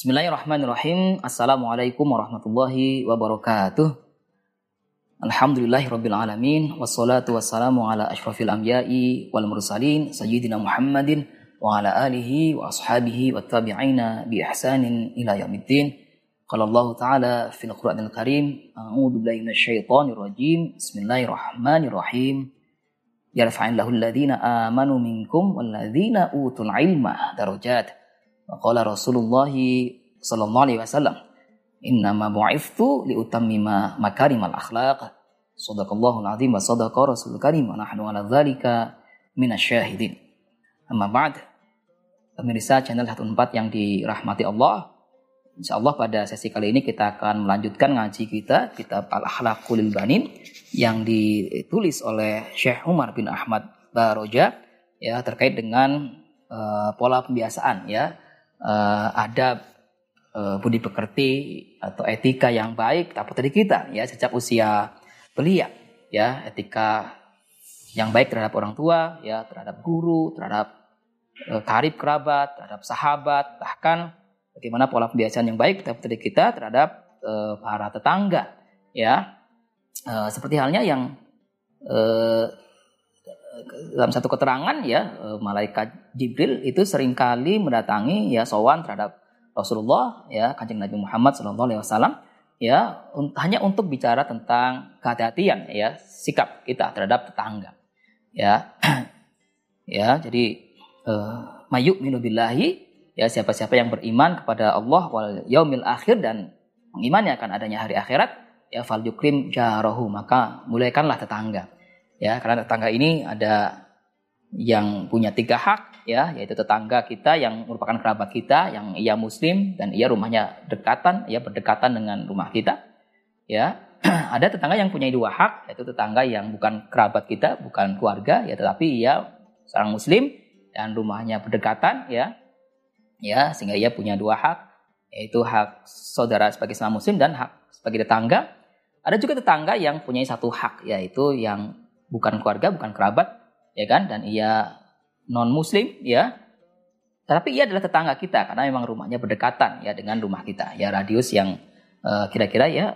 Bismillahirrahmanirrahim. Assalamualaikum warahmatullahi wabarakatuh. Alhamdulillahirabbil alamin wassalatu wassalamu ala asyrafil anbiya'i wal mursalin sayyidina Muhammadin wa ala alihi wa ashabihi wa tabi'ina bi ihsanin ila yaumiddin. Qala Allah Ta'ala fil Qur'anil Karim, a'udzu billahi minasyaitonir rajim. Bismillahirrahmanirrahim. Yarfa'illahu alladhina amanu minkum wal ladzina utul ilma darajat. Qala Rasulullah sallallahu alaihi wasallam, "Innama bu'iftu liutammima makarimal akhlaq." Sadaqallahul azim wa sadaqa Rasul Karim wa nahnu ala dzalika minasyahidin. Amma ba'd. Pemirsa channel 14 yang dirahmati Allah. Insya Allah pada sesi kali ini kita akan melanjutkan ngaji kita kitab Al-Akhlaqul Banin yang ditulis oleh Syekh Umar bin Ahmad Baroja ya terkait dengan uh, pola pembiasaan ya uh, adab uh, budi pekerti atau etika yang baik dapat dari kita ya sejak usia belia ya etika yang baik terhadap orang tua ya terhadap guru terhadap uh, karib kerabat terhadap sahabat bahkan bagaimana pola pembiasaan yang baik dari kita terhadap uh, para tetangga ya. Uh, seperti halnya yang uh, dalam satu keterangan ya malaikat Jibril itu sering kali mendatangi ya sowan terhadap Rasulullah ya kanjeng Nabi Muhammad SAW ya un hanya untuk bicara tentang kehati-hatian ya sikap kita terhadap tetangga ya. Ya jadi uh, mayuk minubillahi ya siapa-siapa yang beriman kepada Allah wal yaumil akhir dan mengimani akan adanya hari akhirat ya fal yukrim maka mulaikanlah tetangga ya. Karena tetangga ini ada yang punya tiga hak ya yaitu tetangga kita yang merupakan kerabat kita yang ia muslim dan ia rumahnya dekatan ya berdekatan dengan rumah kita ya. Ada tetangga yang punya dua hak yaitu tetangga yang bukan kerabat kita bukan keluarga ya tetapi ia seorang muslim dan rumahnya berdekatan ya. Ya sehingga ia punya dua hak yaitu hak saudara sebagai sama muslim dan hak sebagai tetangga. Ada juga tetangga yang punya satu hak yaitu yang bukan keluarga bukan kerabat ya kan? Dan ia non muslim ya. Tapi ia adalah tetangga kita karena memang rumahnya berdekatan ya dengan rumah kita. Ya radius yang kira kira-kira ya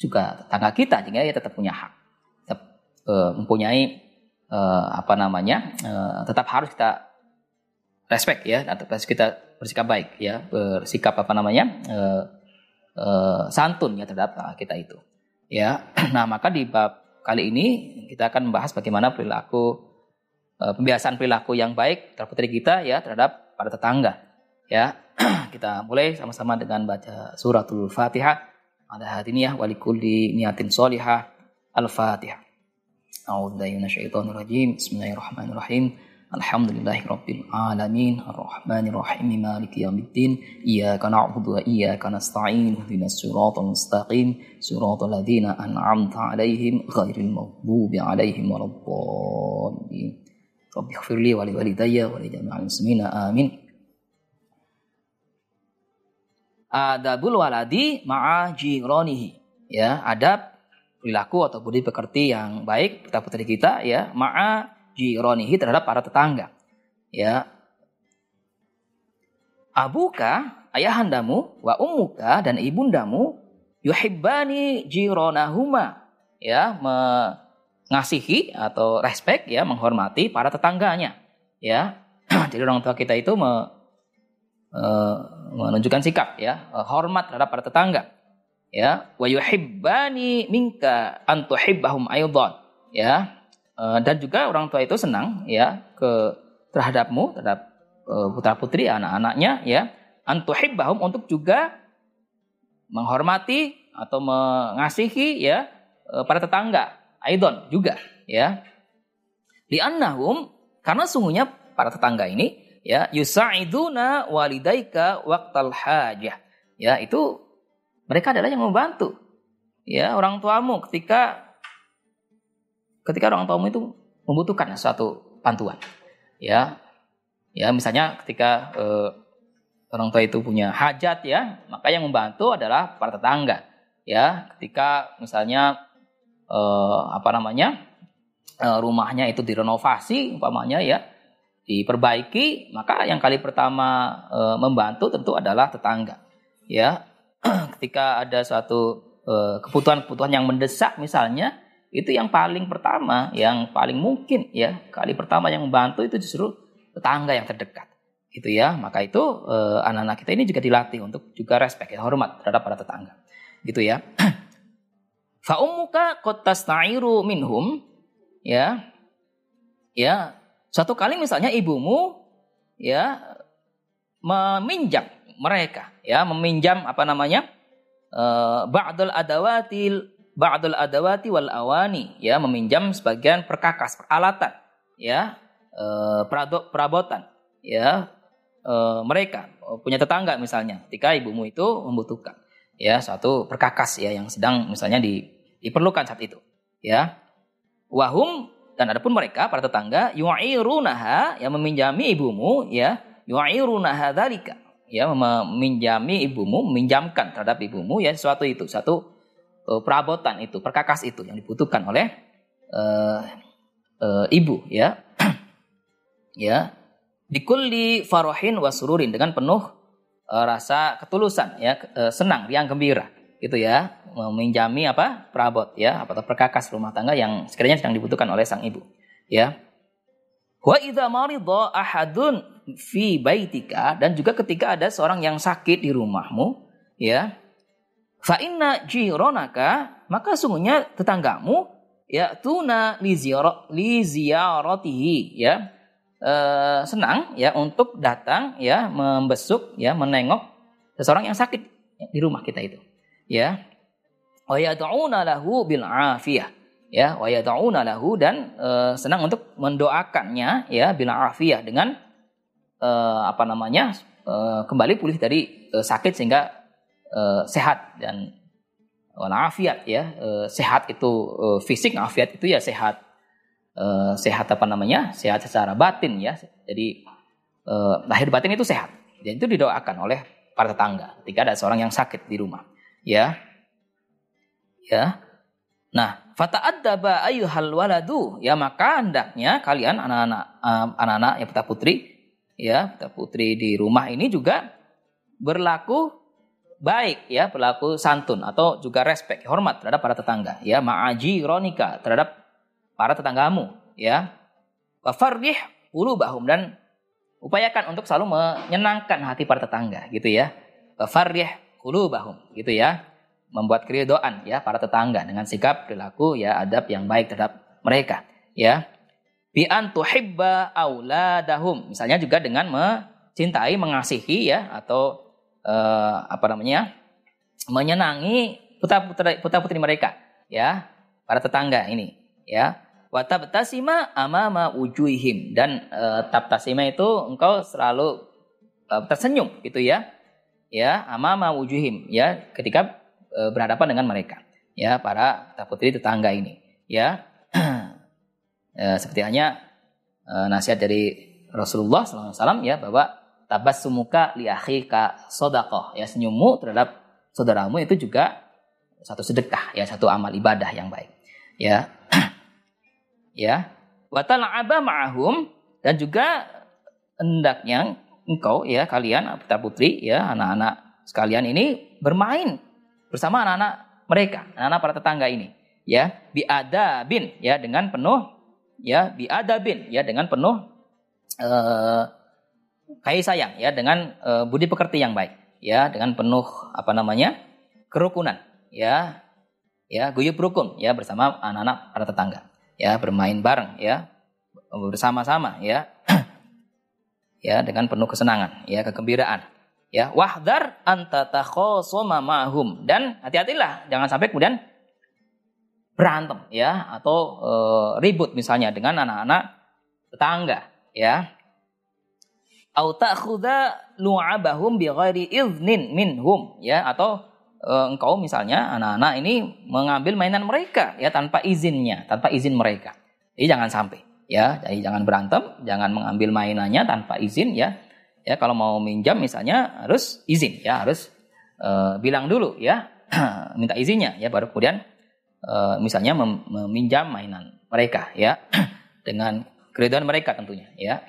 juga tetangga kita sehingga ia tetap punya hak. Tetap uh, mempunyai uh, apa namanya uh, tetap harus kita respect ya atau kita bersikap baik ya bersikap apa namanya uh, uh, santun ya terhadap kita itu. Ya nah maka di bab kali ini kita akan membahas bagaimana perilaku uh, pembiasaan perilaku yang baik terhadap kita ya terhadap para tetangga. Ya, kita mulai sama-sama dengan baca suratul Fatihah. Ada hati ini ya walikulli niatin solihah al-Fatihah. A'udzubillahi Bismillahirrahmanirrahim. Alhamdulillahi Rabbil Alamin Ar-Rahmanir Rahim Maliki Yawmiddin Iyaka na'budu wa iyaka nasta'in Ihdinas siratal mustaqim Siratal ladzina an'amta 'alaihim ghairil maghdubi 'alaihim waladdallin Rabbi khfirli wa liwalidayya wa li jami'al muslimina amin. Adabul waladi ma'a jironihi. Ya, adab perilaku atau budi pekerti yang baik kita putri kita ya ma'a jironihi terhadap para tetangga. Ya. Abuka, ayahandamu, wa ummuka dan ibundamu yuhibbani jironahuma. Ya, me ngasihi atau respect ya menghormati para tetangganya ya. Jadi orang tua kita itu me, e, menunjukkan sikap ya hormat terhadap para tetangga ya. Wa yuhibbani minka an tuhibbahum aidan ya. E, dan juga orang tua itu senang ya ke terhadapmu terhadap e, putra putri anak-anaknya ya. An tuhibbahum untuk juga menghormati atau mengasihi ya e, para tetangga Aidon juga ya. Li'annahum karena sungguhnya para tetangga ini ya yusa'iduna walidaika waqtal hajah. Ya, itu mereka adalah yang membantu ya orang tuamu ketika ketika orang tuamu itu membutuhkan suatu bantuan. Ya. Ya, misalnya ketika eh, orang tua itu punya hajat ya, maka yang membantu adalah para tetangga. Ya, ketika misalnya uh, apa namanya uh, rumahnya itu direnovasi umpamanya ya diperbaiki maka yang kali pertama uh, membantu tentu adalah tetangga ya. Ketika ada suatu eh, kebutuhan-kebutuhan yang mendesak misalnya itu yang paling pertama yang paling mungkin ya kali pertama yang membantu itu justru tetangga yang terdekat gitu ya. Maka itu eh, anak-anak kita ini juga dilatih untuk juga respect ya hormat terhadap para tetangga gitu ya fa ummuka qad minhum. Ya. Ya. Suatu kali misalnya ibumu ya meminjam mereka ya meminjam apa namanya uh, ba'dul adawatil ba'dul adawati wal awani ya meminjam sebagian perkakas peralatan ya uh, perabotan ya uh, mereka punya tetangga misalnya ketika ibumu itu membutuhkan ya suatu perkakas ya yang sedang misalnya di, diperlukan saat itu ya. Wahum dan adapun mereka para tetangga yu'irunaha yang meminjami ibumu ya. Yu'irunaha dzalika ya meminjami ibumu meminjamkan terhadap ibumu ya sesuatu itu satu uh, perabotan itu perkakas itu yang dibutuhkan oleh uh, uh, ibu ya. Ya. Dikulli farohin wasururin dengan penuh uh, rasa ketulusan ya uh, senang riang gembira gitu ya. Meminjami apa? Perabot ya. Atau perkakas rumah tangga yang sekiranya sedang dibutuhkan oleh sang ibu ya. Wa idza marida ahadun fi baitika dan juga ketika ada seorang yang sakit di rumahmu ya. Fa inna jironaka maka sungguhnya tetanggamu ya tuna li ziyaratihi ya. E, senang ya untuk datang ya membesuk ya menengok seseorang yang sakit di rumah kita itu ya. Wa yad'una lahu bil afiyah. Ya wa yad'una lahu dan e, senang untuk mendoakannya ya bil afiyah dengan e, apa namanya e, kembali pulih dari e, sakit sehingga e, sehat dan walafiat ya e, sehat itu e, fisik afiat itu ya sehat e, sehat apa namanya sehat secara batin ya. Jadi e, lahir batin itu sehat. Dan itu didoakan oleh para tetangga ketika ada seorang yang sakit di rumah ya. Ya. Nah fata'addaba ayyuhal waladu. Ya maka hendaknya kalian anak-anak uh, anak-anak ya putra putri ya putra putri di rumah ini juga berlaku baik ya berlaku santun atau juga respect hormat terhadap para tetangga. Ya ma'aji ronika terhadap para tetanggamu ya. Wafarrih ulubahum dan upayakan untuk selalu menyenangkan hati para tetangga gitu ya. Wafarrih qulubahum gitu ya. Membuat keridoan ya para tetangga dengan sikap perilaku ya adab yang baik terhadap mereka ya. Bi an tuhibba auladahum misalnya juga dengan mencintai mengasihi ya atau uh, apa namanya menyenangi putra-putri putra-putri mereka ya para tetangga ini ya. Watabtasima amama ujuhim dan uh, tabtasima itu engkau selalu uh, tersenyum gitu ya ya amama wujuhim ya ketika e, berhadapan dengan mereka ya para putri tetangga ini ya. E, seperti hanya e, nasihat dari Rasulullah SAW ya bahwa tabas sumuka liahi ka sodakoh ya senyummu terhadap saudaramu itu juga satu sedekah ya satu amal ibadah yang baik ya. Ya. Watala'aba ma'ahum dan juga hendaknya engkau ya kalian putra putri ya anak-anak sekalian ini bermain bersama anak-anak mereka anak-anak para tetangga ini ya. Biada bin ya dengan penuh ya biada bin ya dengan penuh uh, kasih sayang ya dengan uh, budi pekerti yang baik ya dengan penuh apa namanya kerukunan ya ya guyup rukun ya bersama anak-anak para tetangga ya bermain bareng ya bersama-sama ya ya dengan penuh kesenangan ya kegembiraan. Ya wahdar anta ma'hum. Dan hati-hatilah jangan sampai kemudian berantem ya atau e, ribut misalnya dengan anak-anak tetangga ya. Au ta'khudha lu'abahum bighairi iznin minhum ya atau e, engkau misalnya anak-anak ini mengambil mainan mereka ya tanpa izinnya tanpa izin mereka. Jadi jangan sampai ya jadi jangan berantem jangan mengambil mainannya tanpa izin ya ya kalau mau minjam misalnya harus izin ya harus uh, bilang dulu ya minta izinnya ya baru kemudian uh, misalnya mem meminjam mainan mereka ya dengan keriduan mereka tentunya ya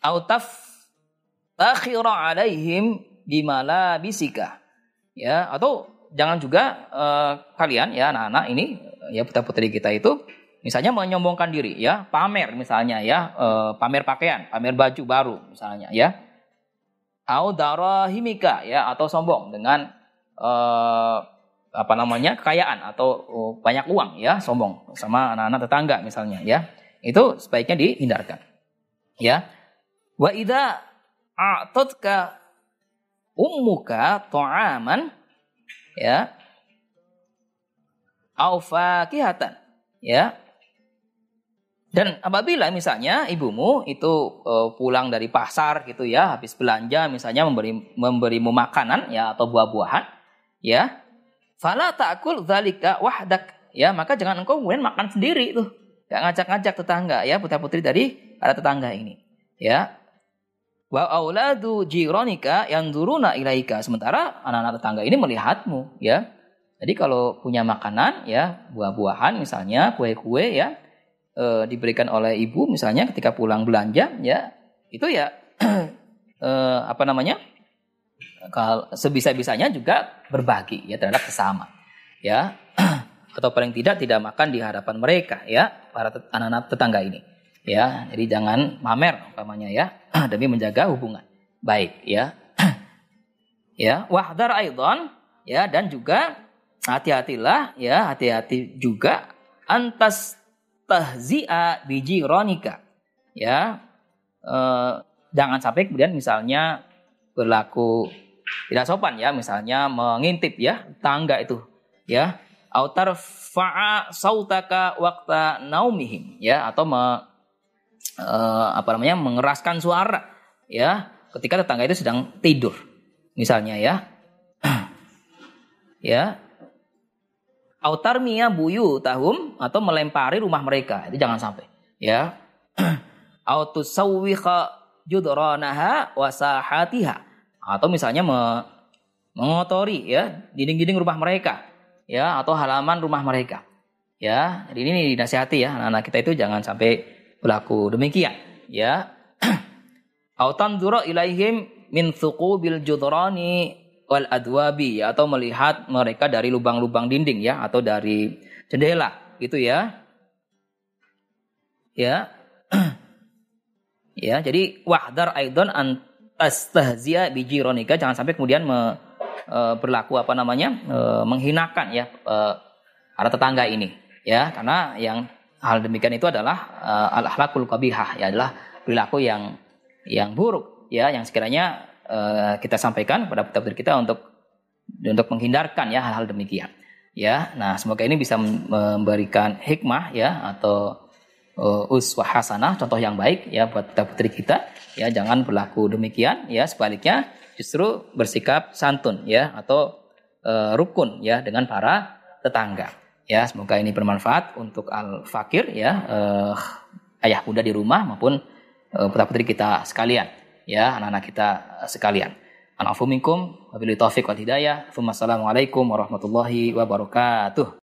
autaf takhira alaihim bimala bisika. Ya, atau jangan juga uh, kalian ya anak-anak ini ya putra-putri kita itu misalnya menyombongkan diri ya, pamer misalnya ya, uh, pamer pakaian, pamer baju baru misalnya ya. Au darahimika ya atau sombong dengan uh, apa namanya kekayaan atau uh, banyak uang ya sombong sama anak-anak tetangga misalnya ya. Itu sebaiknya dihindarkan ya. Wa idza a'tatka ummuka ta'aman ya au fakihatan ya dan apabila misalnya ibumu itu uh, pulang dari pasar gitu ya habis belanja misalnya memberi memberimu makanan ya atau buah-buahan ya fala ta'kul dzalika wahdak ya maka jangan engkau kemudian makan sendiri tuh. Ngajak-ngajak tetangga ya putra-putri dari ada tetangga ini ya. Wa auladu jironika yang duruna ilaika. Sementara anak-anak tetangga ini melihatmu ya. Jadi kalau punya makanan ya buah-buahan misalnya kue-kue ya e, diberikan oleh ibu misalnya ketika pulang belanja ya itu ya e, apa namanya kalau sebisa-bisanya juga berbagi ya terhadap sesama ya. Atau paling tidak tidak makan di hadapan mereka ya para anak-anak tetangga ini ya. Jadi jangan pamer umpamanya ya demi menjaga hubungan baik ya. Ya wahdar aidon ya dan juga hati-hatilah ya hati-hati juga antas tahzi'a biji ronika. Ya eh, jangan sampai kemudian misalnya berlaku tidak sopan ya misalnya mengintip ya tangga itu ya. Autar fa'a sautaka wakta naumihim ya atau me, uh, apa namanya mengeraskan suara ya ketika tetangga itu sedang tidur misalnya ya. Ya autar mia buyu tahum atau melempari rumah mereka. Itu jangan sampai. Ya. Autus sawwiqa judranaha wasahatiha. Atau misalnya me mengotori ya. Dinding-dinding rumah mereka ya. Atau halaman rumah mereka ya. Jadi ini dinasihati ya. Anak-anak kita itu jangan sampai berlaku demikian ya. Autan ilaihim min bil judrani wal adwabi ya atau melihat mereka dari lubang-lubang dinding ya atau dari jendela gitu ya. Ya. Ya jadi wahdar aidon an astahzia biji ronika jangan sampai kemudian me, e, berlaku apa namanya e, menghinakan ya e, para tetangga ini ya. Karena yang hal demikian itu adalah e, al akhlakul kabihah ya adalah perilaku yang yang buruk ya yang sekiranya e, kita sampaikan kepada putra kita untuk untuk menghindarkan ya hal-hal demikian ya nah semoga ini bisa memberikan hikmah ya atau uh, uswah hasanah, contoh yang baik ya buat kita putri kita. Ya, jangan berlaku demikian ya, sebaliknya justru bersikap santun ya atau uh, rukun ya dengan para tetangga. Ya, semoga ini bermanfaat untuk al fakir ya, uh, ayah bunda di rumah maupun uh, putra putri kita sekalian ya, anak-anak kita sekalian. Anafu minkum wabillahi taufiq wal hidayah. Wassalamualaikum warahmatullahi wabarakatuh.